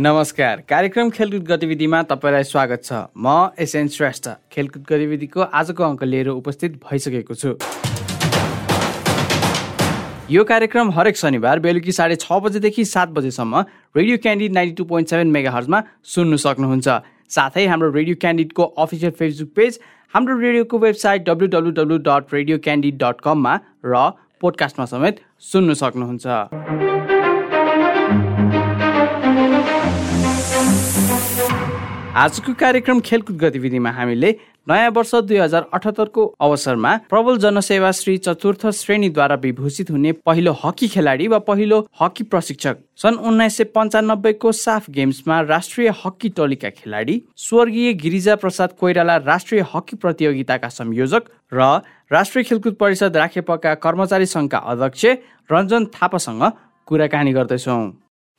नमस्कार। कार्यक्रम खेलकुद गतिविधिमा तपाईँलाई स्वागत छ। म एसएन श्रेष्ठ। खेलकुद गतिविधिको आजको अङ्क लिएर उपस्थित भइसकेको छु। यो कार्यक्रम हरेक शनिबार बेलुकी साढे छ बजेदेखि सात बजेसम्म Radio Candid ninety two point seven mega हर्जमा सुन्नु सक्नुहुन्छ। साथै हाम्रो रेडियो क्यान्डिडको अफिसियल फेसबुक पेज हाम्रो रेडियोको website W W W dot radio candid dot कममा र पोडकास्टमा समेत सुन्नु सक्नुहुन्छ। आजको कार्यक्रम खेलकुद गतिविधिमा हामीले नयाँ वर्ष दुई हजार अठहत्तरको अवसरमा प्रबल जनसेवा श्री चतुर्थ श्रेणीद्वारा विभूषित हुने पहिलो हकी खेलाडी वा पहिलो हकी प्रशिक्षक सन् उन्नाइस सय पन्चानब्बेको साफ गेम्समा राष्ट्रिय हकी टोलीका खेलाडी स्वर्गीय गिरिजा प्रसाद कोइराला राष्ट्रिय हकी प्रतियोगिताका संयोजक र राष्ट्रिय खेलकुद परिषद राखेपका कर्मचारी सङ्घका अध्यक्ष रञ्जन थापासँग कुराकानी गर्दैछौँ।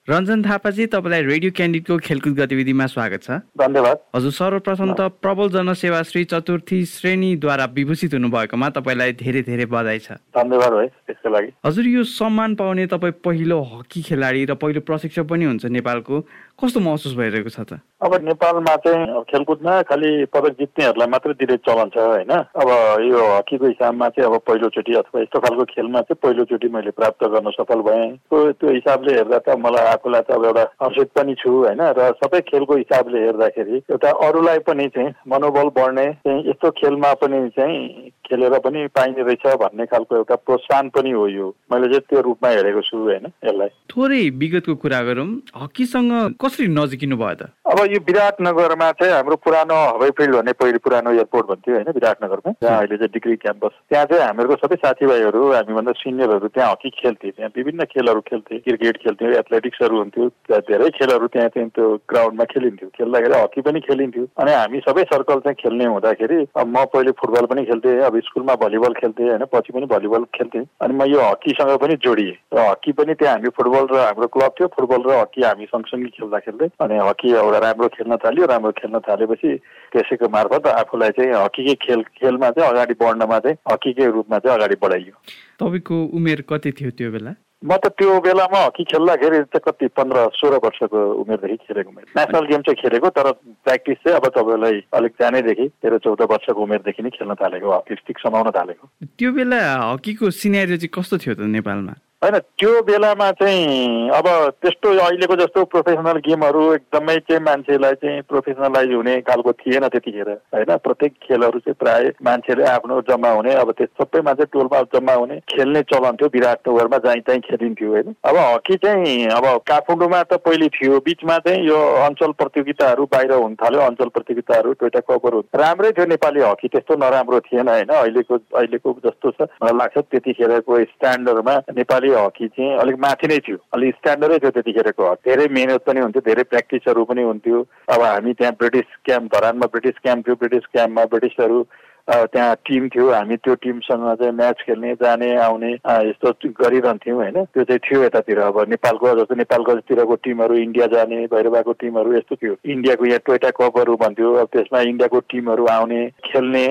रञ्जन थापाजी तपाईँलाई रेडियो क्यान्डिडको खेलकुद गतिविधिमा स्वागत छ। धन्यवाद। हजुर सर्वप्रथम त प्रबल जनसेवा श्री चतुर्थी श्रेणीद्वारा विभूषित हुनुभएकोमा तपाईँलाई धेरै धेरै बधाई छ। धन्यवाद है त्यसको लागि। हजुर यो सम्मान पाउने तपाईँ पहिलो हकी खेलाडी र पहिलो प्रशिक्षक पनि हुन्छ नेपालको। कस्तो महसुस भइरहेको छ त? अब नेपालमा चाहिँ खेलकुदमा खालि पदक जित्नेहरूलाई मात्रै दिने चलन छ होइन? अब यो हकीको हिसाबमा चाहिँ अब पहिलोचोटि अथवा यस्तो खालको खेलमा चाहिँ पहिलोचोटि मैले प्राप्त गर्न सफल भएँ। त्यो हिसाबले हेर्दा त मलाई आफूलाई त अब एउटा हर्षित पनि छु होइन? र सबै खेलको हिसाबले हेर्दाखेरि एउटा अरूलाई पनि चाहिँ मनोबल बढ्ने चाहिँ यस्तो खेलमा पनि चाहिँ खेलेर पनि पाइने रहेछ भन्ने खालको एउटा प्रोत्साहन पनि हो यो। मैले चाहिँ त्यो रूपमा हेरेको छु होइन? यसलाई। थोरै विगतको कुरा गरौँ। हकीसँग कसरी नजिकिनु भयो त? अब यो विराटनगरमा चाहिँ हाम्रो पुरानो हवाई फिल्ड भन्ने पहिले पुरानो एयरपोर्ट भन्थ्यो होइन विराटनगरमा। जहाँ अहिले चाहिँ डिग्री क्याम्पस त्यहाँ चाहिँ हामीहरूको सबै साथीभाइहरू हामीभन्दा सिनियरहरू त्यहाँ हकी खेल्थे। त्यहाँ विभिन्न खेलहरू खेल्थे। क्रिकेट खेल्थ्यो एथलेटिक्सहरू हुन्थ्यो। धेरै खेलहरू त्यहाँ चाहिँ त्यो ग्राउन्डमा खेलिन्थ्यो। खेल्दाखेरि हकी पनि खेलिन्थ्यो। अनि हामी सबै सर्कल चाहिँ खेल्ने हुँदाखेरि अब म पहिले फुटबल पनि खेल्थेँ अब स्कुलमा भलिबल खेल्थेँ होइन पछि पनि भलिबल खेल्थेँ। अनि म यो हकीसँग पनि जोडिएँ। र हकी पनि त्यहाँ हामी फुटबल र हाम्रो क्लब थियो फुटबल र हकी हामी सँगसँगै खेल्दा खेल्दै अनि हकी एउटा राम्रो खेल्न थाल्यो राम्रो खेल्न थालेपछि त्यसैको मार्फत आफूलाई चाहिँ हकीकै खेल खेलमा चाहिँ अगाडि बढ्नमा चाहिँ हकीकै रूपमा चाहिँ अगाडि बढाइयो। तपाईँको उमेर कति थियो त्यो बेला? म त त्यो बेलामा हकी खेल्दाखेरि चाहिँ कति पन्ध्र सोह्र वर्षको उमेरदेखि खेलेको मैले नेसनल गेम चाहिँ खेलेको तर प्र्याक्टिस चाहिँ अब तपाईँलाई अलिक सानैदेखि तेह्र चौध वर्षको उमेरदेखि नै खेल्न थालेको हकी स्टिक समाउन थालेको। त्यो बेला हकीको सिनेरियो चाहिँ कस्तो थियो त नेपालमा? होइन त्यो बेलामा चाहिँ अब त्यस्तो अहिलेको जस्तो प्रोफेसनल गेमहरू एकदमै चाहिँ मान्छेलाई चाहिँ प्रोफेसनलाइज हुने खालको थिएन त्यतिखेर होइन? प्रत्येक खेलहरू चाहिँ प्राय मान्छेले आफ्नो जम्मा हुने अब त्यो सबै मान्छे टोलमा जम्मा हुने खेल्ने चलन थियो विराटनगरमा जहीँ तहीँ खेलिन्थ्यो होइन? अब हकी चाहिँ अब काठमाडौँमा त पहिले थियो बिचमा चाहिँ यो अञ्चल प्रतियोगिताहरू बाहिर हुन थाल्यो अञ्चल प्रतियोगिताहरू टोइटा कपहरू राम्रै थियो नेपाली हकी त्यस्तो नराम्रो थिएन होइन? अहिलेको अहिलेको जस्तो छ। मलाई लाग्छ त्यतिखेरको स्ट्यान्डर्डमा नेपाली हकी चाहिँ अलिक माथि नै थियो। अलिक स्ट्यान्डर्डै थियो त्यतिखेरको। धेरै मिहिनेत पनि हुन्थ्यो धेरै प्र्याक्टिसहरू पनि हुन्थ्यो। अब हामी त्यहाँ ब्रिटिस क्याम्प धरानमा ब्रिटिस क्याम्प थियो ब्रिटिस क्याम्पमा ब्रिटिसहरू त्यहाँ टिम थियो हामी त्यो टिमसँग चाहिँ म्याच खेल्ने जाने आउने यस्तो गरिरहन्थ्यौँ होइन? त्यो चाहिँ थियो यतातिर। अब नेपालको जस्तो नेपालकोतिरको टिमहरू इन्डिया जाने भैरवाको टिमहरू यस्तो थियो। इन्डियाको यहाँ टोइटा कपहरू भन्थ्यो। अब त्यसमा इन्डियाको टिमहरू आउने खेल्ने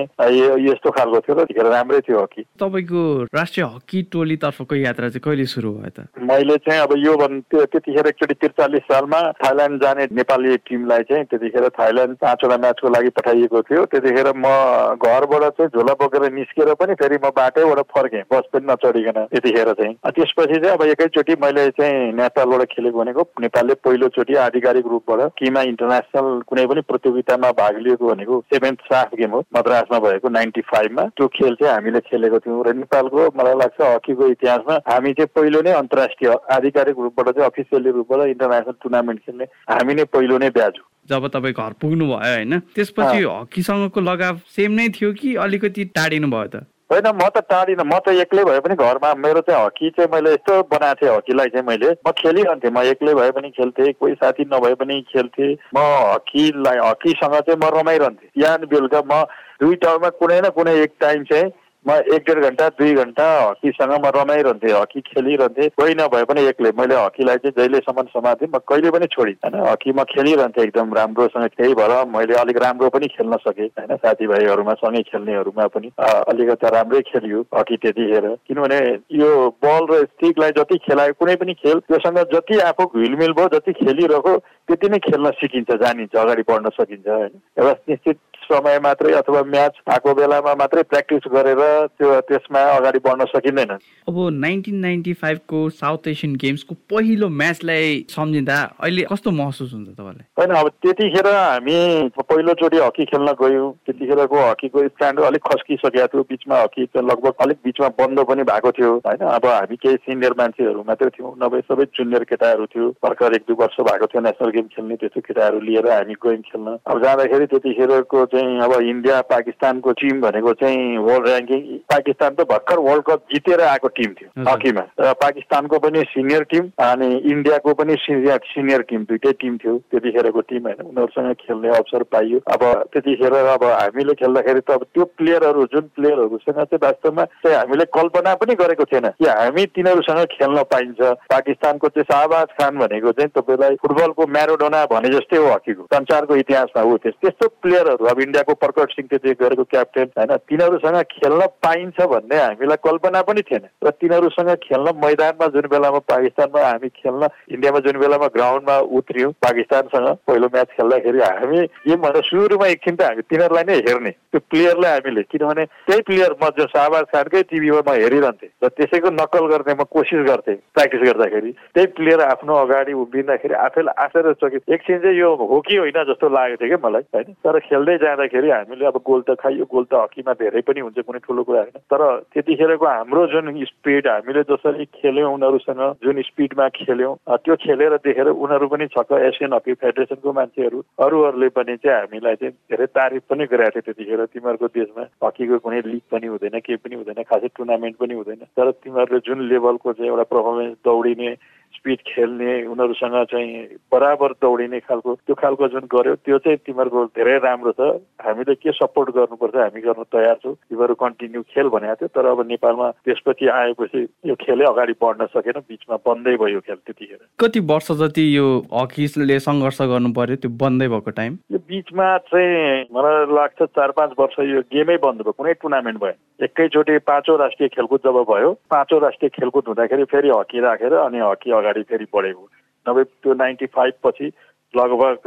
यस्तो खालको थियो र त्यतिखेर राम्रै थियो हकी। तपाईँको राष्ट्रिय हकी टोलीतर्फको यात्रा चाहिँ कहिले सुरु भयो त? मैले चाहिँ अब यो त्यो त्यतिखेर एकचोटि त्रिचालिस सालमा थाइल्यान्ड जाने नेपाली टिमलाई चाहिँ त्यतिखेर थाइल्यान्ड पाँचवटा म्याचको लागि पठाइएको थियो। त्यतिखेर म घर घरबाट चाहिँ झोला बोकेर निस्केर पनि फेरि म बाटैबाट फर्केँ बस पनि नचढिकन त्यतिखेर चाहिँ। त्यसपछि चाहिँ अब एकैचोटि मैले चाहिँ नेपालबाट खेलेको भनेको नेपालले पहिलोचोटि आधिकारिक रूपबाट किमा इन्टरनेसनल कुनै पनि प्रतियोगितामा भाग लिएको भनेको सेभेन्थ साफ गेम हो मद्रासमा भएको नाइन्टी फाइभमा। त्यो खेल चाहिँ हामीले खेलेको थियौँ र नेपालको मलाई लाग्छ हकीको इतिहासमा हामी चाहिँ पहिलो नै अन्तर्राष्ट्रिय आधिकारिक रूपबाट चाहिँ अफिसियली रूपबाट इन्टरनेसनल टुर्नामेन्ट खेल्ने हामी नै पहिलो नै ब्याज जब तपाईँ घर पुग्नु भयो होइन त्यसपछि हकीसँगको लगाव सेम नै थियो कि अलिकति टाढिनु भयो त? होइन म त टाढिनँ। म त एक्लै भए पनि घरमा मेरो चाहिँ हकी चाहिँ मैले यस्तो बनाएको थिएँ हकीलाई चाहिँ मैले। म खेलिरहन्थेँ म एक्लै भए पनि खेल्थेँ कोही साथी नभए पनि खेल्थेँ। म हकीलाई हकीसँग चाहिँ म रमाइरहन्थेँ। बिहान बेलुका म दुई टाउमा कुनै न कुनै एक टाइम चाहिँ म एक डेढ घन्टा दुई घन्टा हकीसँग म रमाइरहन्थेँ हकी खेलिरहन्थेँ। कोही नभए पनि एक्लै मैले हकीलाई चाहिँ जहिलेसम्म समातेँ म कहिले पनि छोडिँ होइन? हकी म खेलिरहन्थेँ एकदम राम्रोसँग त्यही भएर मैले अलिक राम्रो पनि खेल्न सकेँ होइन? साथीभाइहरूमा सँगै खेल्नेहरूमा पनि अलिकति राम्रै खेलियो हकी त्यतिखेर। किनभने यो बल र स्टिकलाई जति खेलायो कुनै पनि खेल त्योसँग जति आफू घुलमिल भयो जति खेलिरहेको त्यति नै खेल्न सिकिन्छ जानिन्छ अगाडि बढ्न सकिन्छ होइन? एउटा निश्चित समय मात्रै अथवा म्याच आएको बेलामा मात्रै प्र्याक्टिस गरेर त्यो त्यसमा अगाडि बढ्न सकिँदैन। अब नाइन्टिन नाइन्टी फाइभको साउथ एसियन गेम्सको पहिलो म्याचलाई सम्झिँदा अहिले कस्तो महसुस हुन्छ तपाईँलाई? होइन अब त्यतिखेर हामी पहिलोचोटि हकी खेल्न गयौँ त्यतिखेरको हकीको स्ट्यान्ड अलिक खस्किसकेको थियो बिचमा हकी लगभग अलिक बिचमा बन्द पनि भएको थियो होइन? अब हामी केही सिनियर मान्छेहरू मात्रै थियौँ नभए सबै जुनियर केटाहरू थियो भर्खर एक दुई वर्ष भएको थियो नेसनल गेम खेल्ने त्यस्तो केटाहरू लिएर हामी गयौँ खेल्न। अब जाँदाखेरि त्यतिखेरको चाहिँ अब इन्डिया पाकिस्तानको टिम भनेको चाहिँ वर्ल्ड ऱ्याङ्किङ पाकिस्तान त भर्खर वर्ल्ड कप जितेर आएको टिम थियो हकीमा। र पाकिस्तानको पनि सिनियर टिम अनि इन्डियाको पनि सिनियर सिनियर टिम दुइटै टिम थियो। त्यतिखेरको टिम होइन उनीहरूसँग खेल्ने अवसर पाइयो। अब त्यतिखेर अब हामीले खेल्दाखेरि त अब त्यो प्लेयरहरू जुन प्लेयरहरूसँग चाहिँ वास्तवमा चाहिँ हामीले कल्पना पनि गरेको थिएन कि हामी तिनीहरूसँग खेल्न पाइन्छ। पाकिस्तानको चाहिँ शाहबाज खान भनेको चाहिँ तपाईँलाई फुटबलको म्यारोडोना भने जस्तै हो हकीको। संसारको इतिहासमा हो त्यस्तो प्लेयरहरू अब इन्डियाको प्रकट सिंह त्यति गरेको क्याप्टेन होइन तिनीहरूसँग खेल्न पाइन्छ भन्ने हामीलाई कल्पना पनि थिएन। र तिनीहरूसँग खेल्न मैदानमा जुन बेलामा पाकिस्तानमा हामी खेल्न इन्डियामा जुन बेलामा ग्राउन्डमा उत्रियौँ पाकिस्तानसँग पहिलो म्याच खेल्दाखेरि हामी गेमभन्दा सुरुमा एकछिन त हामी तिनीहरूलाई नै हेर्ने त्यो प्लेयरलाई हामीले। किनभने त्यही प्लेयर म जो शाहबाज खानकै टिभीमा म हेरिरहन्थेँ र त्यसैको नक्कल गर्ने म कोसिस गर्थेँ प्र्याक्टिस गर्दाखेरि। त्यही प्लेयर आफ्नो अगाडि उभिँदाखेरि आफैलाई आश्चर्य चकित एकछिन चाहिँ यो हो कि होइन जस्तो लागेको थियो कि मलाई होइन? तर खेल्दै जाँदाखेरि हामीले अब गोल त खाइयो गोल त हकीमा धेरै पनि हुन्छ कुनै ठुलो कुरा होइन। तर त्यतिखेरको हाम्रो जुन स्पिड हामीले जसरी खेल्यौँ उनीहरूसँग जुन स्पिडमा खेल्यौँ त्यो खेलेर देखेर उनीहरू पनि छक्क एसियन हकी फेडरेसनको मान्छेहरू अरूहरूले पनि चाहिँ हामीलाई चाहिँ धेरै तारिफ पनि गरेको थियो त्यतिखेर तिमीहरूको देशमा। हकीको कुनै लिग पनि हुँदैन केही पनि हुँदैन खासै टुर्नामेन्ट पनि हुँदैन। तर तिमीहरूले जुन लेभलको चाहिँ एउटा पर्फर्मेन्स दौडिने स्पिड खेल्ने उनीहरूसँग चाहिँ बराबर दौडिने खालको त्यो खालको जुन गर्यो त्यो चाहिँ तिमीहरूको धेरै राम्रो छ। हामीले के सपोर्ट गर्नुपर्छ हामी गर्न तयार छौँ। तिमीहरू कन्टिन्यू खेल भनेको थियो तर अब नेपालमा त्यसपछि आएपछि यो खेलै अगाडि बढ्न सकेन बिचमा बन्दै भयो खेल त्यतिखेर। कति वर्ष जति यो हकीले सङ्घर्ष गर्नु पर्यो त्यो बन्दै भएको टाइम? यो बिचमा चाहिँ मलाई लाग्छ चार पाँच वर्ष यो गेमै बन्द भयो कुनै टुर्नामेन्ट भयो एकैचोटि पाँचौँ राष्ट्रिय खेलकुद जब भयो पाँचौँ राष्ट्रिय खेलकुद हुँदाखेरि फेरि हकी राखेर अनि हकी अगाडि फेरि बढेको। नभए त्यो नाइन्टी फाइभ पछि लगभग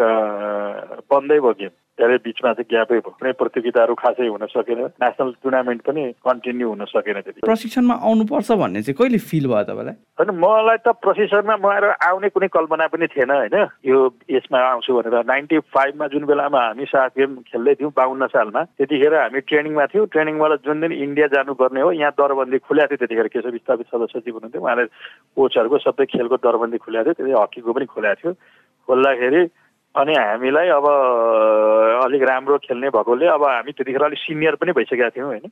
बन्दै भयो गेम धेरै बिचमा चाहिँ ग्यापै भयो। कुनै प्रतियोगिताहरू खासै हुन सकेन। नेसनल टुर्नामेन्ट पनि कन्टिन्यू हुन सकेन त्यति। प्रशिक्षणमा आउनुपर्छ भन्ने चाहिँ कहिले फिल भयो तपाईँलाई? होइन मलाई त प्रशिक्षणमा म आएर आउने कुनै कल्पना पनि थिएन होइन। यो यसमा आउँछु भनेर। नाइन्टी फाइभमा जुन बेलामा हामी सात गेम खेल्दै थियौँ बाहन्न सालमा त्यतिखेर हामी ट्रेनिङमा थियौँ। ट्रेनिङबाट जुन दिन इन्डिया जानुपर्ने हो यहाँ दरबन्दी खुल्या थियो त्यतिखेर। केशव स्थापित सदस्य हुनुहुन्थ्यो। उहाँले कोचहरूको सबै खेलको दरबन्दी खुल्या थियो। त्यति हकीको पनि खुल्या थियो। खोल्दाखेरि अनि हामीलाई अब अलिक राम्रो खेल्ने भएकोले अब हामी त्यतिखेर अलिक सिनियर पनि भइसकेका थियौँ होइन।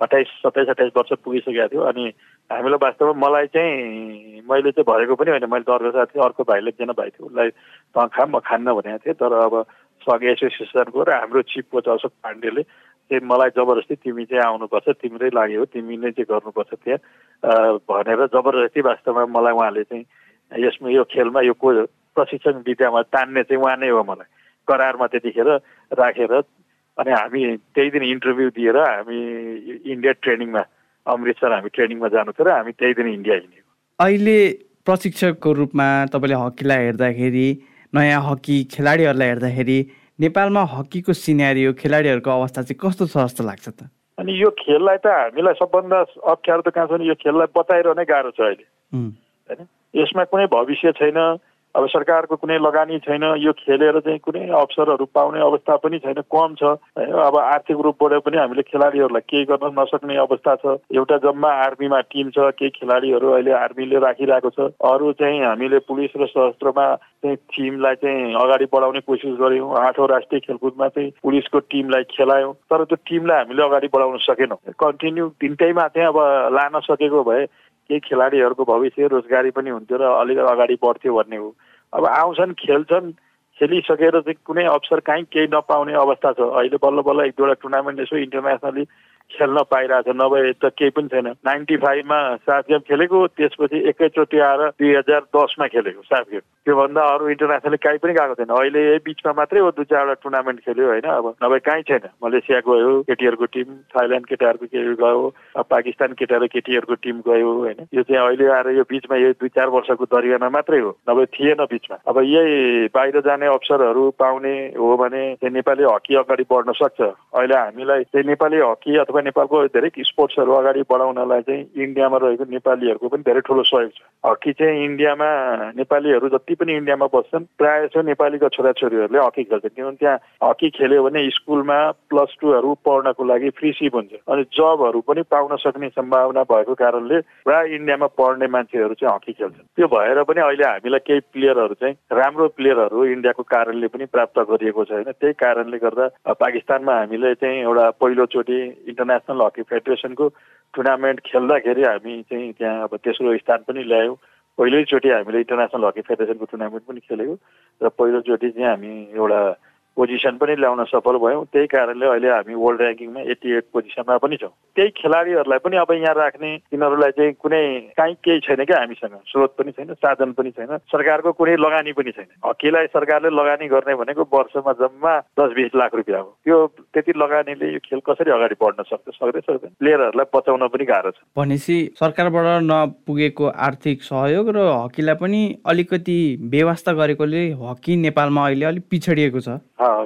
अट्ठाइस सत्ताइस अट्ठाइस वर्ष पुगिसकेका थियो अनि हामीलाई वास्तवमा मलाई चाहिँ मैले चाहिँ भरेको पनि होइन मैले दर्को साथ थिएँ अर्को भाइले एकजना भाइ थियो उसलाई त खा म खान्न भनेको थिएँ। तर अब सङ्घ एसोसिएसनको र हाम्रो चिफ कोच अशोक पाण्डेले चाहिँ मलाई जबरजस्ती तिमी चाहिँ आउनुपर्छ तिम्रै लागि हो तिमी नै चाहिँ गर्नुपर्छ त्यहाँ। भनेर जबरजस्ती वास्तवमा मलाई उहाँले चाहिँ यसमा यो खेलमा यो को प्रशिक्षण विद्यामा तान्ने चाहिँ उहाँ नै हो मलाई। करारमा त्यतिखेर राखेर अनि हामी त्यही दिन इन्टरभ्यू दिएर हामी इन्डिया ट्रेनिङमा अमृतसर हामी ट्रेनिङमा जानु थियो र हामी त्यही दिन इन्डिया हिँडेको अहिले प्रशिक्षकको रूपमा तपाईँले हकीलाई हेर्दाखेरि नयाँ हकी खेलाडीहरूलाई हेर्दाखेरि नेपालमा हकीको सिनेरियो खेलाडीहरूको अवस्था चाहिँ कस्तो छ जस्तो लाग्छ त? अनि यो खेललाई त हामीलाई सबभन्दा अप्ठ्यारो त कहाँ छ भने यो खेललाई बताइरहनै गाह्रो छ अहिले। होइन? यसमा कुनै भविष्य छैन। अब सरकारको कुनै लगानी छैन यो खेलेर चाहिँ कुनै अवसरहरू पाउने अवस्था पनि छैन कम छ। अब आर्थिक रूपबाट पनि हामीले खेलाडीहरूलाई केही गर्न नसक्ने अवस्था छ। एउटा जम्मा आर्मीमा टिम छ केही खेलाडीहरू अहिले आर्मीले राखिरहेको छ। अरू चाहिँ हामीले पुलिस र सशस्त्रमा चाहिँ टिमलाई चाहिँ अगाडि बढाउने कोसिस गऱ्यौँ। आठौँ राष्ट्रिय खेलकुदमा चाहिँ पुलिसको टिमलाई खेलायौँ। तर त्यो टिमलाई हामीले अगाडि बढाउन सकेनौँ। कन्टिन्यू तिनटैमा चाहिँ अब लान सकेको भए केही खेलाडीहरूको भविष्य रोजगारी पनि हुन्थ्यो र अलिक अगाडि बढ्थ्यो भन्ने हो। अब आउँछन् खेल्छन् खेलिसकेर चाहिँ कुनै अवसर काहीँ केही नपाउने अवस्था छ। अहिले बल्ल बल्ल एक दुईवटा टुर्नामेन्ट यसो इन्टरनेसनली खेल्न पाइरहेको छ नभए त केही पनि छैन। नाइन्टी फाइभमा साफ गेम खेलेको त्यसपछि एकैचोटि आएर दुई हजार दसमा खेलेको साफ गेम। त्योभन्दा अरू इन्टरनेसनल कहीँ पनि गएको छैन। अहिले यही बिचमा मात्रै हो दुई चारवटा टुर्नामेन्ट खेल्यो होइन अब। नभए कहीँ छैन। मलेसिया गयो केटीहरूको टिम थाइल्यान्ड केटाहरूको केटी गयो पाकिस्तान केटाहरू केटीहरूको टिम गयो होइन। यो चाहिँ अहिले आएर यो बिचमा यो दुई चार वर्षको दरियामा मात्रै हो। नभए थिएन बिचमा। अब यही बाहिर जाने अवसरहरू पाउने हो भने नेपाली हकी अगाडि बढ्न सक्छ। अहिले हामीलाई चाहिँ नेपाली हकी अथवा नेपालको धेरै स्पोर्ट्सहरू अगाडि बढाउनलाई चाहिँ इन्डियामा रहेको नेपालीहरूको पनि धेरै ठुलो सहयोग छ। हकी चाहिँ इन्डियामा नेपालीहरू जति पनि इन्डियामा बस्छन् प्रायः चाहिँ नेपालीको छोराछोरीहरूले हकी खेल्छन्। किनभने त्यहाँ हकी खेल्यो भने स्कुलमा प्लस टूहरू पढ्नको लागि फ्री सिप हुन्छ अनि जबहरू पनि पाउन सक्ने सम्भावना भएको कारणले प्रायः इन्डियामा पढ्ने मान्छेहरू चाहिँ हकी खेल्छन्। त्यो भएर पनि अहिले हामीलाई केही प्लेयरहरू चाहिँ राम्रो प्लेयरहरू इन्डियाको कारणले पनि प्राप्त गरिएको छैन। त्यही कारणले गर्दा पाकिस्तानमा हामीले चाहिँ एउटा पहिलोचोटि इन्टरनेसनल हकी फेडरेसनको टुर्नामेन्ट खेल्दाखेरि हामी चाहिँ त्यहाँ अब तेस्रो स्थान पनि ल्यायौँ। पहिल्यैचोटि हामीले इन्टरनेसनल हकी फेडरेसनको टुर्नामेन्ट पनि खेलेको र पहिलोचोटि चाहिँ हामी एउटा पोजिसन पनि ल्याउन सफल भयौँ। त्यही कारणले अहिले हामी वर्ल्ड ऱ्याङ्किङमा एट्टी एट पोजिसनमा पनि छौँ। त्यही खेलाडीहरूलाई पनि अब यहाँ राख्ने तिनीहरूलाई चाहिँ कुनै काहीँ केही छैन क्या हामीसँग। स्रोत पनि छैन साधन पनि छैन सरकारको कुनै लगानी पनि छैन। हकीलाई सरकारले लगानी गर्ने भनेको वर्षमा जम्मा दस बिस लाख रुपियाँ हो। त्यो त्यति लगानीले यो खेल कसरी अगाडि बढ्न सक्छ? सक्दै सक्दैन। प्लेयरहरूलाई बचाउन पनि गाह्रो छ। भनेपछि सरकारबाट नपुगेको आर्थिक सहयोग र हकीलाई पनि अलिकति व्यवस्था गरेकोले हकी नेपालमा अहिले अलिक पिछडिएको छ।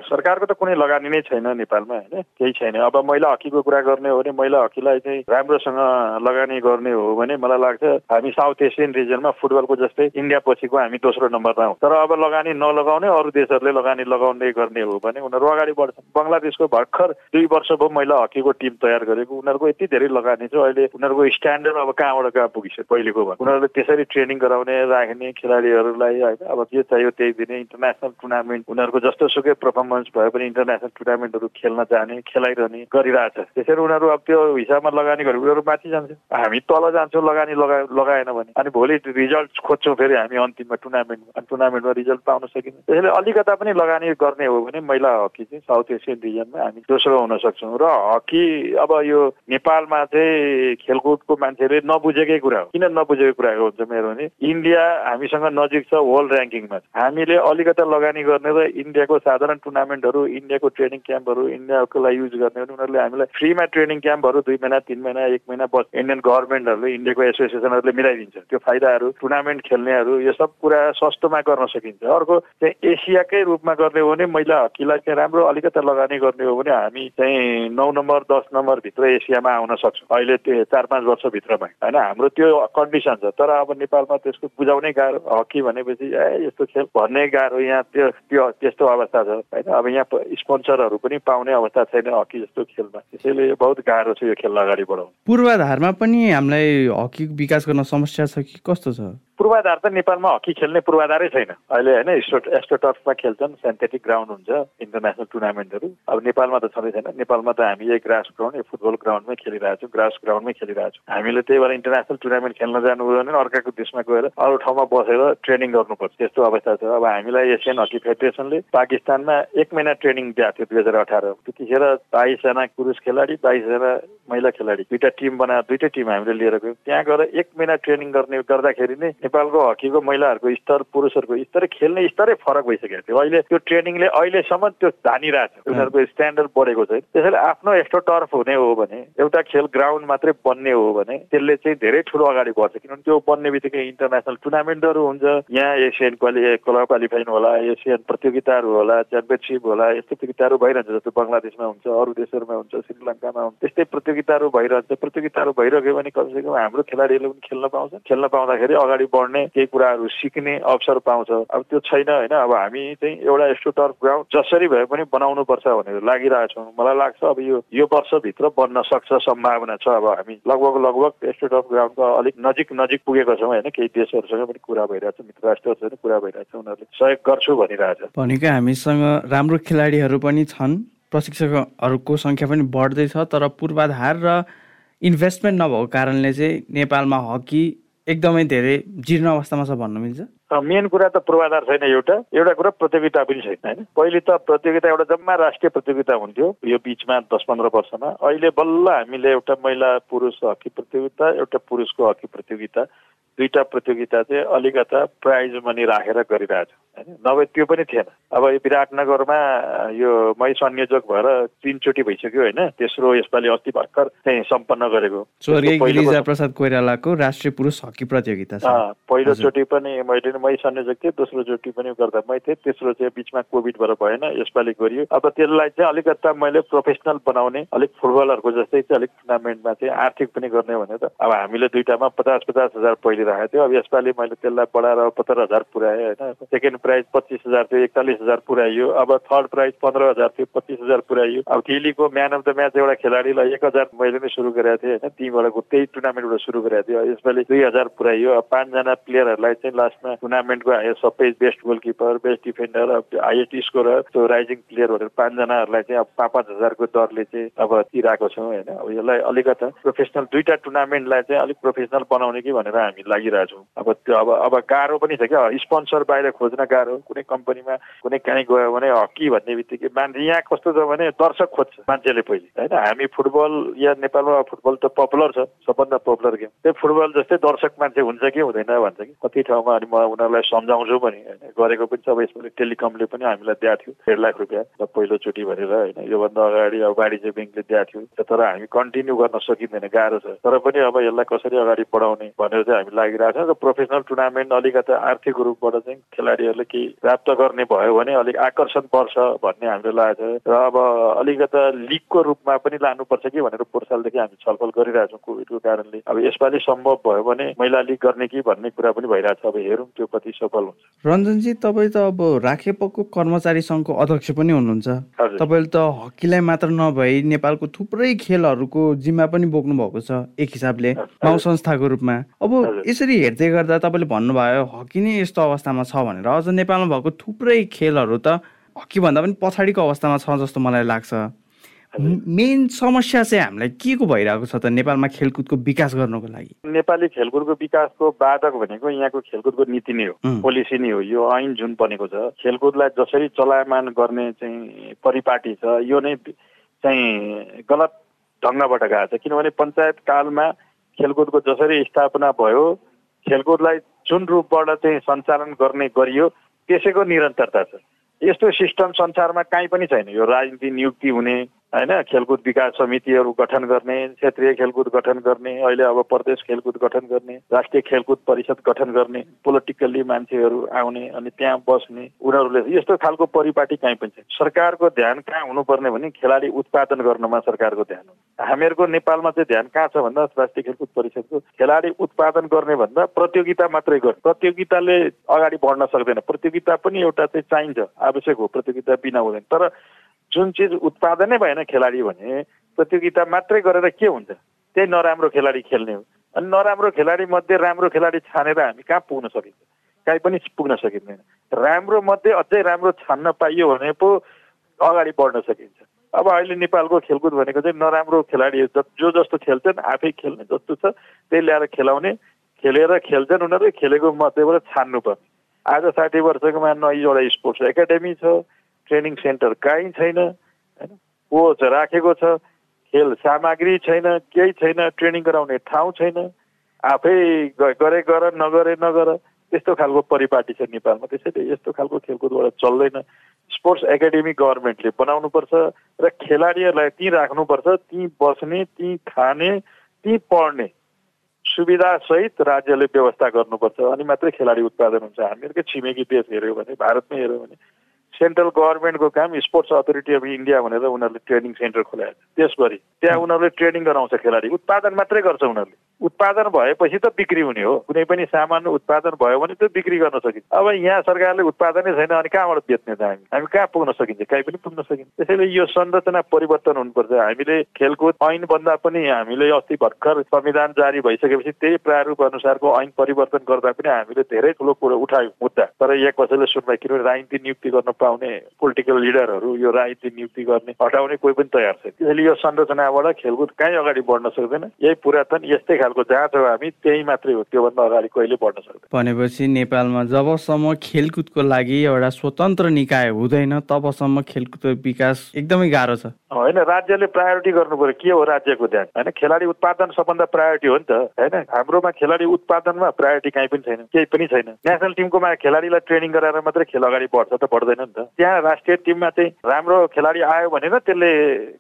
सरकारको त कुनै लगानी नै छैन नेपालमा होइन? केही छैन। अब महिला हकीको कुरा गर्ने हो भने महिला हकीलाई चाहिँ राम्रोसँग लगानी गर्ने हो भने मलाई लाग्छ हामी साउथ एसियन रिजनमा फुटबलको जस्तै इन्डिया पछिको हामी दोस्रो नम्बरमा हौँ। तर अब लगानी नलगाउने अरू देशहरूले लगानी लगाउने गर्ने हो भने उनीहरू अगाडि बढ्छन् बङ्गलादेशको भर्खर दुई वर्ष भयो महिला हकीको टिम तयार गरेको। उनीहरूको यति धेरै लगानी छ अहिले उनीहरूको स्ट्यान्डर्ड अब कहाँबाट कहाँ पुगिसक्यो पहिलेको भयो उनीहरूले त्यसरी ट्रेनिङ गराउने राख्ने खेलाडीहरूलाई होइन? अब जे चाहियो त्यही दिने। इन्टरनेसनल टुर्नामेन्ट उनीहरूको जस्तो सुकै पर्फर्मेन्स भए पनि इन्टरनेसनल टुर्नामेन्टहरू खेल्न जाने खेलाइरहने गरिरहेछ। त्यसरी उनीहरू अब त्यो हिसाबमा लगानी गरे उनीहरू माथि जान्छ हामी तल जान्छौँ लगानी लगा लगाएन भने। अनि भोलि रिजल्ट खोज्छौँ फेरि हामी अन्तिममा टुर्नामेन्टमा अनि टुर्नामेन्टमा रिजल्ट पाउन सकिन्छ। त्यसैले अलिकता पनि लगानी गर्ने हो भने महिला हकी चाहिँ साउथ एसियन रिजनमा हामी दोस्रो हुन सक्छौँ। र हकी अब यो नेपालमा चाहिँ खेलकुदको मान्छेले नबुझेकै कुरा हो। किन नबुझेको कुरा हुन्छ मेरो भने इन्डिया हामीसँग नजिक छ वर्ल्ड ऱ्याङ्किङमा हामीले अलिकता लगानी गर्ने र इन्डियाको साधारण टुर्नामेन्टहरू इन्डियाको ट्रेनिङ क्याम्पहरू इन्डियाको लागि युज गर्ने भने उनीहरूले हामीलाई फ्रीमा ट्रेनिङ क्याम्पहरू दुई महिना तिन महिना एक महिना बस इन्डियन गभर्मेन्टहरूले इन्डियाको एसोसिएसनहरूले मिलाइदिन्छ। त्यो फाइदाहरू टुर्नामेन्ट खेल्नेहरू यो सब कुरा सस्तोमा गर्न सकिन्छ। अर्को चाहिँ एसियाकै रूपमा गर्ने हो भने महिला हकीलाई चाहिँ राम्रो अलिकति लगानी गर्ने हो भने हामी चाहिँ नौ नम्बर दस नम्बरभित्र एसियामा आउन सक्छौँ। अहिले त्यो चार पाँच वर्षभित्रमा होइन? हाम्रो त्यो कन्डिसन छ। तर अब नेपालमा त्यसको बुझाउनै गाह्रो। हकी भनेपछि ए यस्तो खेल भन्ने गाह्रो यहाँ त्यो त्यो त्यस्तो अवस्था छ। होइन? अब यहाँ स्पोन्सरहरू पनि पाउने अवस्था छैन हकी जस्तो खेलमा। त्यसैले बहुत गाह्रो छ यो खेल अगाडि बढाउनु पूर्वाधारमा पनि हामीलाई हकी विकास गर्न समस्या छ कि कस्तो छ? पूर्वाधार त नेपालमा हकी खेल्ने पूर्वाधारै छैन। अहिले होइन एस्ट्रो एस्ट्रोटर्फमा खेल्छन् सेन्थेटिक ग्राउन्ड हुन्छ इन्टरनेसनल टुर्नामेन्टहरू अब नेपालमा त छँदै छैन। नेपालमा त हामी यही ग्रास ग्राउन्ड यो फुटबल ग्राउन्डमै खेलिरहेछौँ ग्रास ग्राउन्डमै खेलिरहेछौँ हामीले त्यही भएर इन्टरनेसनल टुर्नामेन्ट खेल्न जानु भने अर्काको देशमा गएर अरू ठाउँमा बसेर ट्रेनिङ गर्नुपर्छ। त्यस्तो अवस्था छ। अब हामीलाई एसियन हकी फेडरेसनले पाकिस्तानमा एक महिना ट्रेनिङ दिएको थियो दुई हजार अठार त्यतिखेर बाइसजना पुरुष खेलाडी बाइसजना महिला खेलाडी दुईवटा टिम बनाएर दुइटै टिम हामीले लिएर गयौँ। त्यहाँ गएर एक महिना ट्रेनिङ गर्ने गर्दाखेरि नै नेपालको हकीको महिलाहरूको स्तर पुरुषहरूको स्तर खेल्ने स्तरै फरक भइसकेको थियो। अहिले त्यो ट्रेनिङले अहिलेसम्म त्यो धानिरहेको छ। उनीहरूको स्ट्यान्डर्ड बढेको छैन त्यसैले आफ्नो यस्तो टर्फ हुने हो भने एउटा खेल ग्राउन्ड मात्रै बन्ने हो भने त्यसले चाहिँ धेरै ठुलो अगाडि बढ्छ। किनभने त्यो बन्ने बित्तिकै इन्टरनेसनल टुर्नामेन्टहरू हुन्छ। यहाँ एसियन क्वालि क्लब क्वालिफाइन होला एसियन प्रतियोगिताहरू होला च्याम्पियनसिप होला यस्तो प्रतियोगिताहरू भइरहन्छ। जस्तो बङ्गलादेशमा हुन्छ अरू देशहरूमा हुन्छ श्रीलङ्कामा हुन्छ त्यस्तै प्रतियोगिताहरू भइरहन्छ। प्रतियोगिताहरू भइरह्यो भने कमसेकम हाम्रो खेलाडीहरूले पनि खेल्न पाउँछ खेल्न पाउँदाखेरि अगाडि बढ्ने केही कुराहरू सिक्ने अवसर पाउँछ। अब त्यो छैन होइन? अब हामी चाहिँ एउटा यस्तो टर्फ ग्राउन्ड जसरी भए पनि बनाउनु पर्छ भनेर लागिरहेछौँ मलाई लाग्छ अब यो यो वर्षभित्र बन्न सक्छ सम्भावना छ। अब हामी लगभग लगभग यस्तो टर्फ ग्राउन्डको अलिक नजिक नजिक पुगेको छौँ होइन? केही देशहरूसँग पनि कुरा भइरहेछ मित्र राष्ट्रहरूसँग कुरा भइरहेछ उनीहरूले सहयोग गर्छु भनिरहेछ। भनेको हामीसँग राम्रो खेलाडीहरू पनि छन्। प्रशिक्षकहरूको सङ्ख्या पनि बढ्दैछ तर पूर्वाधार र इन्भेस्टमेन्ट नभएको कारणले चाहिँ नेपालमा हकी एकदमै धेरै जीर्ण अवस्थामा छ भन्नु मिल्छ। मेन कुरा त पूर्वाधार छैन एउटा। एउटा कुरा प्रतियोगिता पनि छैन होइन? पहिले त प्रतियोगिता एउटा जम्मा राष्ट्रिय प्रतियोगिता हुन्थ्यो यो बिचमा दस पन्ध्र वर्षमा। अहिले बल्ल हामीले एउटा महिला पुरुष हकी प्रतियोगिता एउटा पुरुषको हकी प्रतियोगिता। दुईवटा प्रतियोगिता चाहिँ अलिकता प्राइज मनी राखेर गरिरहेछ। होइन? नभए त्यो पनि थिएन। अब यो विराटनगरमा यो मै संयोजक भएर तिनचोटि भइसक्यो होइन? तेस्रो यसपालि अस्ति भर्खर चाहिँ सम्पन्न गरेको प्रसाद कोइरालाको राष्ट्रिय पुरुष हकी प्रतियोगिता पहिलोचोटि पनि मैले मै संयोजक थिएँ दोस्रोचोटि पनि गर्दा मै थिएँ तेस्रो चाहिँ बिचमा कोभिड भएर भएन यसपालि गरियो। अब त्यसलाई चाहिँ अलिकता मैले प्रोफेसनल बनाउने अलिक फुटबलहरूको जस्तै चाहिँ अलिक टुर्नामेन्टमा चाहिँ आर्थिक पनि गर्ने भनेर। अब हामीले दुइटामा पचास पचास हजार पहिले राखेको थियो। अब यसपालि मैले त्यसलाई बढाएर पचास हजार पुऱ्याएँ होइन। सेकेन्ड प्राइज पच्चिस हजार थियो एकचालिस हजार पुऱ्याइयो। अब थर्ड प्राइज पन्ध्र हजार थियो पच्चिस हजार पुऱ्याइयो। अब केलीको म्यान अफ द म्याच एउटा खेलाडीलाई एक हजार मैले नै सुरु गरेको थिएँ होइन। टिमबाट त्यही टुर्नामेन्टबाट सुरु गरेको थियो। यसपालि दुई हजार पुऱ्याइयो। अब पाँचजना प्लेयरहरूलाई चाहिँ लास्टमा टुर्नामेन्टको आयो सबै best goalkeeper best defender highest scorer त्यो राइजिङ प्लेयर भनेर पाँचजनाहरूलाई चाहिँ अब पाँच पाँच हजारको दरले चाहिँ अब दिइरहेको छौँ होइन। अब यसलाई अलिकता प्रोफेसनल दुईवटा टुर्नामेन्टलाई चाहिँ अलिक प्रोफेसनल बनाउने कि भनेर हामी लागिरहेछौँ अब त्यो अब अब गाह्रो पनि छ क्या। स्पोन्सर बाहिर खोज्न गाह्रो। कुनै कम्पनीमा कुनै काहीँ गयो भने हकी भन्ने बित्तिकै मान्छे यहाँ कस्तो छ भने दर्शक खोज्छ मान्छेले पहिले। होइन हामी फुटबल या नेपालमा फुटबल त पपुलर छ सबभन्दा पपुलर गेम। त्यही फुटबल जस्तै दर्शक मान्छे हुन्छ कि हुँदैन भन्छ कि? कति ठाउँमा अनि म उनीहरूलाई सम्झाउँछु पनि। होइन गरेको पनि छ। अब यसपालि टेलिकमले पनि हामीलाई दिएको थियो। डेढ लाख रुपियाँ र पहिलोचोटि भनेर होइन योभन्दा अगाडि अब वाणिज्य ब्याङ्कले दिएको थियो। तर हामी कन्टिन्यू गर्न सकिँदैन गाह्रो छ। तर पनि अब यसलाई कसरी अगाडि बढाउने भनेर चाहिँ हामी लागिरहेको छौँ र प्रोफेसनल टुर्नामेन्ट अलिकता आर्थिक रूपबाट चाहिँ खेलाडीहरूले केही प्राप्त गर्ने भयो भने अलिक आकर्षण पर्छ भन्ने हामीले लागेको छ। र अब अलिकता लिगको रूपमा पनि लानुपर्छ कि भनेर पोहोर सालदेखि हामी छलफल गरिरहेछौँ कोभिडको कारणले। अब यसपालि सम्भव भयो भने महिला लिग गर्ने कि भन्ने कुरा पनि भइरहेछ अब हेरौँ त्यो कति सफल हुन्छ। रञ्जनजी तपाईँ त अब राखेपको कर्मचारी सङ्घको अध्यक्ष पनि हुनुहुन्छ। तपाईँले त हकीलाई मात्र नभई नेपालको थुप्रै खेलहरूको जिम्मा पनि बोक्नु भएको छ एक हिसाबले गाउँ संस्थाको रूपमा। अब यसरी हेर्दै गर्दा तपाईँले भन्नुभयो हकी नै यस्तो अवस्थामा छ भनेर। अझ नेपालमा भएको थुप्रै खेलहरू त हकीभन्दा पनि पछाडिको अवस्थामा छ जस्तो मलाई लाग्छ। मेन समस्या चाहिँ हामीलाई के को भइरहेको छ त नेपालमा खेलकुदको विकास गर्नको लागि? नेपाली खेलकुदको विकासको बाधक भनेको यहाँको खेलकुदको नीति नै हो। पोलिसी नै हो। यो ऐन जुन बनेको छ खेलकुदलाई जसरी चलायमान गर्ने चाहिँ परिपाटी छ यो नै चाहिँ गलत ढङ्गबाट गएको छ। किनभने पञ्चायत कालमा खेलकुदको जसरी स्थापना भयो खेलकुदलाई जुन रूपबाट चाहिँ सञ्चालन गर्ने गरियो त्यसैको निरन्तरता छ। यस्तो सिस्टम संसारमा काहीँ पनि छैन। यो राजनीति नियुक्ति हुने होइन खेलकुद विकास समितिहरू गठन गर्ने क्षेत्रीय खेलकुद गठन गर्ने अहिले अब प्रदेश खेलकुद गठन गर्ने राष्ट्रिय खेलकुद परिषद गठन गर्ने पोलिटिकल्ली मान्छेहरू आउने अनि त्यहाँ बस्ने उनीहरूले यस्तो खालको परिपाटी काहीँ पनि छैन। सरकारको ध्यान कहाँ हुनुपर्ने भने खेलाडी उत्पादन गर्नमा सरकारको ध्यान हो। हामीहरूको नेपालमा चाहिँ ध्यान कहाँ छ भन्दा राष्ट्रिय खेलकुद परिषदको खेलाडी उत्पादन गर्ने भन्दा प्रतियोगिता मात्रै गर्ने प्रतियोगिताले अगाडि बढ्न सक्दैन। प्रतियोगिता पनि एउटा चाहिँ चाहिन्छ आवश्यक हो। प्रतियोगिता बिना हुँदैन। तर जुन चिज उत्पादनै भएन खेलाडी भने प्रतियोगिता मात्रै गरेर के हुन्छ? त्यही नराम्रो खेलाडी खेल्ने हो। अनि नराम्रो खेलाडी मध्ये राम्रो खेलाडी छानेर हामी कहाँ पुग्न सकिन्छ? कहीँ पनि पुग्न सकिँदैन। राम्रो मध्ये अझै राम्रो छान्न पाइयो भने पो अगाडि बढ्न सकिन्छ। अब अहिले नेपालको खेलकुद भनेको चाहिँ नराम्रो खेलाडी जो जस्तो खेल्छन् आफै खेल्ने जस्तो छ। त्यही ल्याएर खेलाउने खेलेर खेल्छन् उनीहरू खेलेको मध्येबाट छान्नुपर्ने। आज साठी वर्षकोमा नैवटा स्पोर्ट्स एकाडेमी छ। ट्रेनिङ सेन्टर कहीँ छैन होइन? कोच राखेको छ खेल सामग्री छैन केही छैन ट्रेनिङ गराउने ठाउँ छैन। आफै गरे गर नगरे नगर त्यस्तो खालको परिपाटी छ नेपालमा। त्यसैले यस्तो खालको खेलकुदबाट चल्दैन। स्पोर्ट्स एकाडेमी गभर्मेन्टले बनाउनुपर्छ र खेलाडीहरूलाई त्यहीँ राख्नुपर्छ। त्यहीँ बस्ने त्यहीँ खाने त्यहीँ पढ्ने सुविधासहित राज्यले व्यवस्था गर्नुपर्छ। अनि मात्रै खेलाडी उत्पादन हुन्छ। हामीहरूकै छिमेकी देश हेऱ्यो भने भारतमै हेऱ्यो भने सेन्ट्रल गभर्मेन्टको काम स्पोर्ट्स अथोरिटी अफ इन्डिया भनेर उनीहरूले ट्रेनिङ सेन्टर खोलाएको छ त्यसभरि त्यहाँ उनीहरूले ट्रेनिङ गराउँछ खेलाडी। उत्पादन मात्रै गर्छ उनीहरूले। उत्पादन भएपछि त बिक्री हुने हो। कुनै पनि सामान उत्पादन भयो भने त बिक्री गर्न सकिन्छ। अब यहाँ सरकारले उत्पादनै छैन अनि कहाँबाट बेच्ने त हामी? हामी कहाँ पुग्न सकिन्छ? कहीँ पनि पुग्न सकिन्छ। त्यसैले यो संरचना परिवर्तन हुनुपर्छ। हामीले खेलकुद ऐनभन्दा पनि हामीले अस्ति भर्खर संविधान जारी भइसकेपछि त्यही प्रारूप अनुसारको ऐन परिवर्तन गर्दा पनि हामीले धेरै ठुलो कुरो उठायौँ मुद्दा। तर यहाँ कसैले सुनवाई किनभने राजनीति नियुक्ति गर्न बोलाउने पोलिटिकल लिडरहरू यो राजनीति नियुक्ति गर्ने हटाउने कोही पनि तयार छ त्यसैले यो संरचनाबाट खेलकुद कहीँ अगाडि बढ्न सक्दैन। यही पुरातन यस्तै खालको जहाँ छ हामी त्यही मात्रै हो। त्योभन्दा अगाडि कहिले बढ्न सक्दैन। भनेपछि नेपालमा जबसम्म खेलकुदको लागि एउटा स्वतन्त्र निकाय हुँदैन तबसम्म खेलकुदको विकास एकदमै गाह्रो छ। होइन राज्यले प्रायोरिटी गर्नु पर्यो के हो राज्यको ध्यान? होइन खेलाडी उत्पादन सबभन्दा प्रायोरिटी हो नि त। होइन हाम्रोमा खेलाडी उत्पादनमा प्रायोरिटी काहीँ पनि छैन केही पनि छैन। नेसनल टिमकोमा खेलाडीलाई ट्रेनिङ गराएर मात्रै खेल अगाडि बढ्छ त बढ्दैन नि त त्यहाँ राष्ट्रिय टिममा चाहिँ राम्रो खेलाडी आयो भने न त्यसले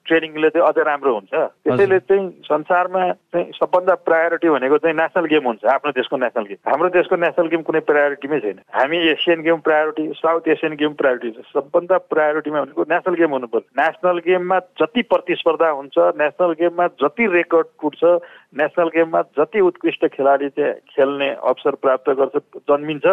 ट्रेनिङले चाहिँ अझै राम्रो हुन्छ। त्यसैले चाहिँ संसारमा चाहिँ सबभन्दा प्रायोरिटी भनेको चाहिँ नेसनल गेम हुन्छ आफ्नो देशको नेसनल गेम। हाम्रो देशको नेसनल गेम कुनै प्रायोरिटीमै छैन। हामी Asian game priority South Asian game priority सबभन्दा प्रायोरिटीमा भनेको नेसनल गेम हुनुपर्छ नेसनल गेममा जति प्रतिस्पर्धा हुन्छ नेसनल गेममा जति रेकर्ड टुट्छ नेसनल गेममा जति उत्कृष्ट खेलाडी चाहिँ खेल्ने अवसर प्राप्त गर्छ जन्मिन्छ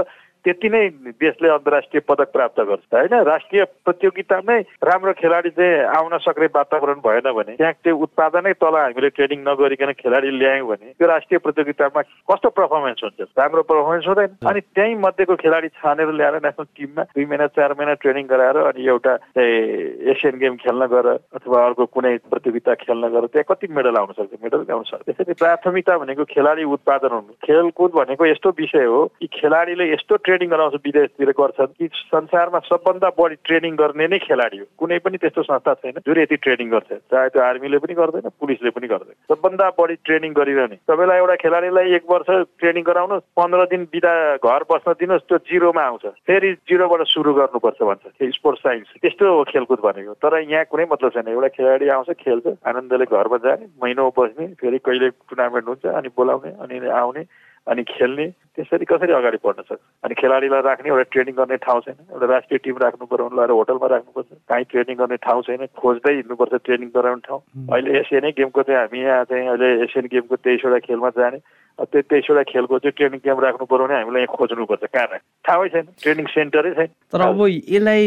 त्यति नै देशले अन्तर्राष्ट्रिय पदक प्राप्त गर्छ होइन? राष्ट्रिय प्रतियोगितामै राम्रो खेलाडी चाहिँ आउन सक्ने वातावरण भएन भने त्यहाँ त्यो उत्पादनै तल हामीले ट्रेनिङ नगरिकन खेलाडी ल्यायौँ भने त्यो राष्ट्रिय प्रतियोगितामा कस्तो पर्फर्मेन्स हुन्छ? राम्रो पर्फर्मेन्स हुँदैन। अनि त्यही मध्येको खेलाडी छानेर ल्याएर नेसनल टिममा दुई महिना चार महिना ट्रेनिङ गराएर अनि एउटा एसियन गेम खेल्न गएर अथवा अर्को कुनै प्रतियोगिता खेल्न गएर त्यहाँ कति मेडल आउन सक्छ? मेडल ल्याउन सक्छ। त्यसैले प्राथमिकता भनेको खेलाडी उत्पादन हुनु। खेलकुद भनेको यस्तो विषय हो कि खेलाडीले यस्तो ट्रेनिङ गराउँछ विदेशतिर गर्छन्। कि संसारमा सबभन्दा बढी ट्रेनिङ गर्ने नै खेलाडी हो। कुनै पनि त्यस्तो संस्था छैन जसले यति ट्रेनिङ गर्छ। चाहे त्यो आर्मीले पनि गर्दैन पुलिसले पनि गर्दैन। सबभन्दा बढी ट्रेनिङ गरिरहने। तपाईँलाई एउटा खेलाडीलाई एक वर्ष ट्रेनिङ गराउनु पन्ध्र दिन बिदा घर बस्न दिनुहोस् त्यो जिरोमा आउँछ। फेरि जिरोबाट सुरु गर्नुपर्छ भन्छ। स्पोर्ट्स साइन्स त्यस्तो हो खेलकुद भनेको। तर यहाँ कुनै मतलब छैन। एउटा खेलाडी आउँछ खेल्छ आनन्दले घरमा जाने महिनौ बस्ने फेरि कहिले टुर्नामेन्ट हुन्छ अनि बोलाउने अनि आउने। अनि खेल्ने त्यसरी कसरी अगाडि बढ्न सक्छ? अनि खेलाडीलाई राख्ने एउटा ट्रेनिङ गर्ने ठाउँ छैन। एउटा राष्ट्रिय टिम राख्नु पर्यो भने लगाएर होटलमा राख्नुपर्छ। काहीँ ट्रेनिङ गर्ने ठाउँ छैन खोज्दै हिँड्नुपर्छ ट्रेनिङ गराउने ठाउँ। अहिले एसियनै गेमको चाहिँ हामी यहाँ चाहिँ अहिले एसियन गेमको तेइसवटा खेलमा जाने। त्यो तेइसवटा खेलको चाहिँ ट्रेनिङ क्याम्प राख्नु पर्यो भने हामीलाई यहाँ खोज्नुपर्छ। कहाँ ठाउँै छैन ट्रेनिङ सेन्टरै छैन। तर अब यसलाई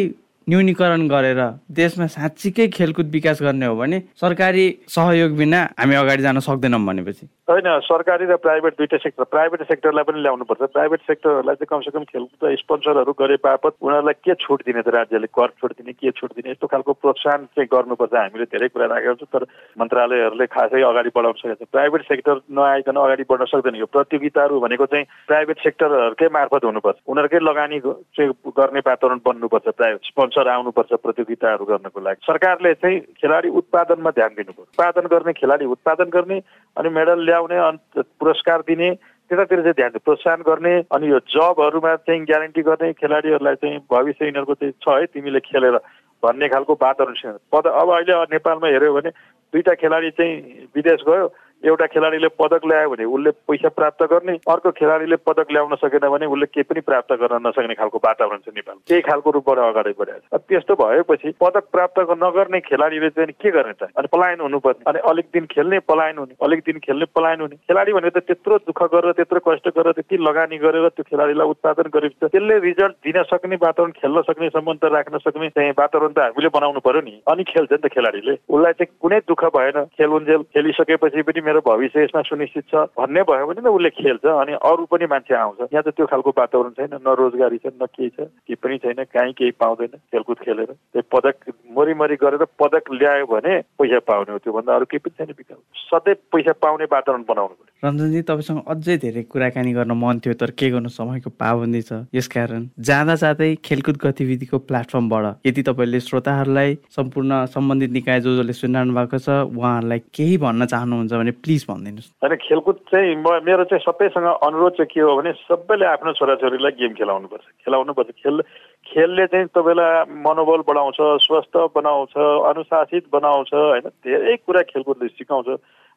न्यूनीकरण गरेर देशमा साँच्चीकै खेलकुद विकास गर्ने हो भने सरकारी सहयोग बिना हामी अगाडि जान सक्दैनौँ भनेपछि। होइन सरकारी र प्राइभेट दुइटै सेक्टर प्राइभेट सेक्टरलाई पनि ल्याउनुपर्छ। प्राइभेट सेक्टरहरूलाई चाहिँ कमसेकम खेलकुद स्पोन्सरहरू गरे बापत उनीहरूलाई के छुट दिने त राज्यले? कर छुट दिने के छुट दिने? यस्तो खालको प्रोत्साहन चाहिँ गर्नुपर्छ। हामीले धेरै कुरा राखेको छौँ तर मन्त्रालयहरूले खासै अगाडि बढाउन सकेको छ प्राइभेट सेक्टर नआइकन अगाडि बढ्न सक्दैन यो प्रतियोगिताहरू भनेको चाहिँ प्राइभेट सेक्टरहरूकै मार्फत हुनुपर्छ। उनीहरूकै लगानी चाहिँ गर्ने वातावरण बन्नुपर्छ प्राइभेट स्पोन्सर आउनुपर्छ प्रतियोगिताहरू गर्नको लागि। सरकारले चाहिँ खेलाडी उत्पादनमा ध्यान दिनुपर्छ। उत्पादन गर्ने खेलाडी उत्पादन गर्ने अनि मेडल ल्याउने अनि पुरस्कार दिने त्यतातिर चाहिँ ध्यान प्रोत्साहन गर्ने अनि यो जबहरूमा चाहिँ ग्यारेन्टी गर्ने खेलाडीहरूलाई चाहिँ भविष्य यिनीहरूको चाहिँ छ है तिमीले खेलेर भन्ने खालको वातावरण पद अब अहिले नेपालमा हेऱ्यो भने दुईवटा खेलाडी चाहिँ विदेश गयो। एउटा खेलाडीले पदक ल्यायो भने उसले पैसा प्राप्त गर्ने अर्को खेलाडीले पदक ल्याउन सकेन भने उसले केही पनि प्राप्त गर्न नसक्ने खालको वातावरण छ नेपाल त्यही खालको रूपबाट अगाडि बढाएको छ। त्यस्तो भएपछि पदक प्राप्त नगर्ने खेलाडीले चाहिँ के गर्ने त? अनि पलायन हुनुपर्ने। अनि अलिक दिन खेल्ने पलायन हुने अलिक दिन खेल्ने पलायन हुने। खेलाडी भनेको त त्यत्रो दुःख गरेर त्यत्रो कष्ट गरेर त्यति लगानी गरेर त्यो खेलाडीलाई उत्पादन गरेपछि त्यसले रिजल्ट दिन सक्ने वातावरण खेल्न सक्ने सम्बन्ध राख्न सक्ने चाहिँ वातावरण त हामीले बनाउनु पर्यो नि। अनि खेल्छ नि त खेलाडीले। उसलाई चाहिँ कुनै दुःख भएन। खेलुन्जेल खेलिसकेपछि पनि मेरो भविष्य यसमा सुनिश्चित छ भन्ने भयो भने त उसले खेल्छ अनि अरू पनि मान्छे आउँछ। यहाँ त त्यो खालको वातावरण छैन न रोजगारी छ न केही छ केही पनि छैन कहीँ केही पाउँदैन खेलकुद खेलेर। त्यो पदक मरिमरि गरेर पदक ल्यायो भने पैसा पाउने हो त्योभन्दा अरू केही पनि छैन विकल्प सधैँ पैसा पाउने वातावरण बनाउनु पर्यो। रञ्जनजी तपाईँसँग अझै धेरै कुराकानी गर्न मन थियो तर के गर्नु समयको पाबन्दी छ। यसकारण जाँदा जाँदै खेलकुद गतिविधिको प्लेटफर्मबाट यदि तपाईँले श्रोताहरूलाई सम्पूर्ण सम्बन्धित निकाय जो जसले सुनिरहनु भएको छ उहाँहरूलाई केही भन्न चाहनुहुन्छ भने प्लिज भनिदिनुहोस् होइन खेलकुद चाहिँ म मेरो चाहिँ सबैसँग अनुरोध चाहिँ के हो भने सबैले आफ्नो छोराछोरीलाई गेम खेलाउनुपर्छ। खेलाउनुपर्छ। खेल खेलले चाहिँ तपाईँलाई मनोबल बढाउँछ स्वस्थ बनाउँछ अनुशासित बनाउँछ होइन धेरै कुरा खेलकुदले सिकाउँछ।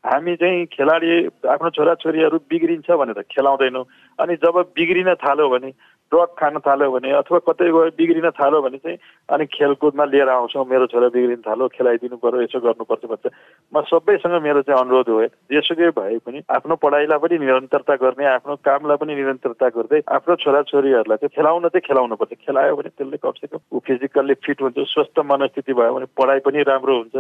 हामी चाहिँ खेलाडी आफ्नो छोराछोरीहरू बिग्रिन्छ भनेर खेलाउँदैनौँ। अनि जब बिग्रिन थाल्यो भने ड्रग खान थाल्यो भने अथवा कतै गयो बिग्रिन थाल्यो भने चाहिँ अनि खेलकुदमा लिएर आउँछौँ मेरो छोरा बिग्रिन थाल्यो खेलाइदिनु पऱ्यो यसो गर्नुपर्छ भन्छ। म सबैसँग मेरो चाहिँ अनुरोध हो जेसुकै भए पनि आफ्नो पढाइलाई पनि निरन्तरता गर्ने आफ्नो कामलाई पनि निरन्तरता गर्दै आफ्नो छोराछोरीहरूलाई चाहिँ खेलाउन चाहिँ खेलाउनुपर्छ। खेलायो भने त्यसले कमसेकम ऊ फिजिकल्ली फिट हुन्छ स्वस्थ मनस्थिति भयो भने पढाइ पनि राम्रो हुन्छ।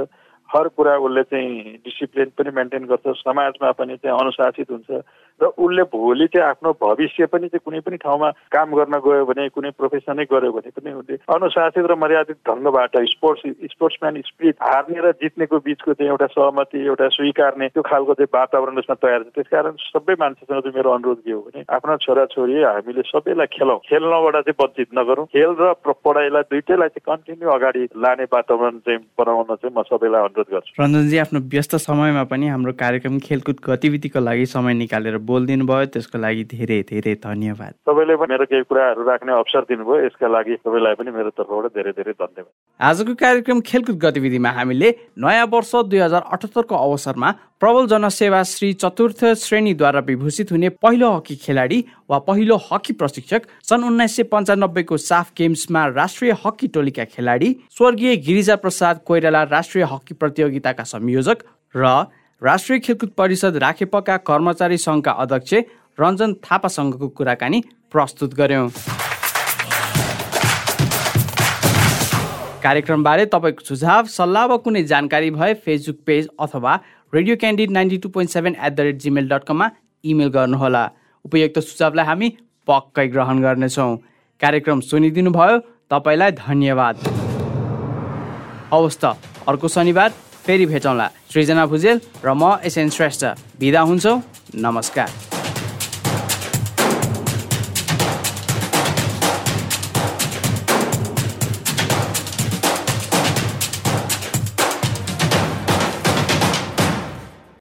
हर कुरा उसले चाहिँ डिसिप्लिन पनि मेन्टेन गर्छ समाजमा पनि चाहिँ अनुशासित हुन्छ र उसले भोलि चाहिँ आफ्नो भविष्य पनि चाहिँ कुनै पनि ठाउँमा काम गर्न गयो भने कुनै प्रोफेसनै गऱ्यो भने पनि उसले अनुशासित र मर्यादित ढङ्गबाट स्पोर्ट्स स्पोर्ट्सम्यान स्पिरिट हार्ने र जित्नेको बिचको चाहिँ एउटा सहमति एउटा स्वीकार्ने त्यो खालको चाहिँ वातावरण उसमा तयार छ त्यसकारण सबै मान्छेसँग चाहिँ मेरो अनुरोध के हो भने आफ्ना छोराछोरी हामीले सबैलाई खेलौँ। खेल्नबाट चाहिँ वञ्चित नगरौँ। खेल र पढाइलाई दुइटैलाई चाहिँ कन्टिन्यू अगाडि लाने वातावरण चाहिँ बनाउन चाहिँ म सबैलाई अनुरोध गर्छु। रञ्जनजी आफ्नो व्यस्त समयमा पनि हाम्रो कार्यक्रम खेलकुद गतिविधिको लागि समय निकालेर बोलिदिनु भयो त्यसको लागि धेरै धेरै धन्यवाद। तपाईँले पनि मेरो केही कुराहरू राख्ने अवसर दिनुभयो। यसका लागि सबैलाई पनि मेरो तर्फबाट धेरै धेरै धन्यवाद। आजको कार्यक्रम खेलकुद गतिविधिमा हामीले नयाँ वर्ष दुई हजार अठहत्तरको अवसरमा प्रबल जनसेवा श्री चतुर्थ श्रेणीद्वारा विभूषित हुने पहिलो हकी खेलाडी वा पहिलो हकी प्रशिक्षक सन् उन्नाइस सय पन्चानब्बेको साफ गेम्समा राष्ट्रिय हकी टोलीका खेलाडी स्वर्गीय गिरिजा प्रसाद कोइराला राष्ट्रिय हकी प्रतियोगिताका संयोजक र राष्ट्रिय खेलकुद परिषद राखेपका कर्मचारी सङ्घका अध्यक्ष रञ्जन थापासँगको कुराकानी प्रस्तुत गर्यौँ। कार्यक्रमबारे तपाईँको सुझाव सल्लाह वा कुनै जानकारी भए फेसबुक पेज अथवा Radio Candid ninety two point seven at the rate Gmail dot कममा इमेल गर्नुहोला। उपयुक्त सुझावलाई हामी पक्कै ग्रहण गर्नेछौँ। कार्यक्रम सुनिदिनु भयो तपाईँलाई धन्यवाद। हवस् त। अर्को शनिबार फेरि भेटौँला। सृजना भुजेल र म एसएन श्रेष्ठ। बिदा हुन्छौँ। नमस्कार।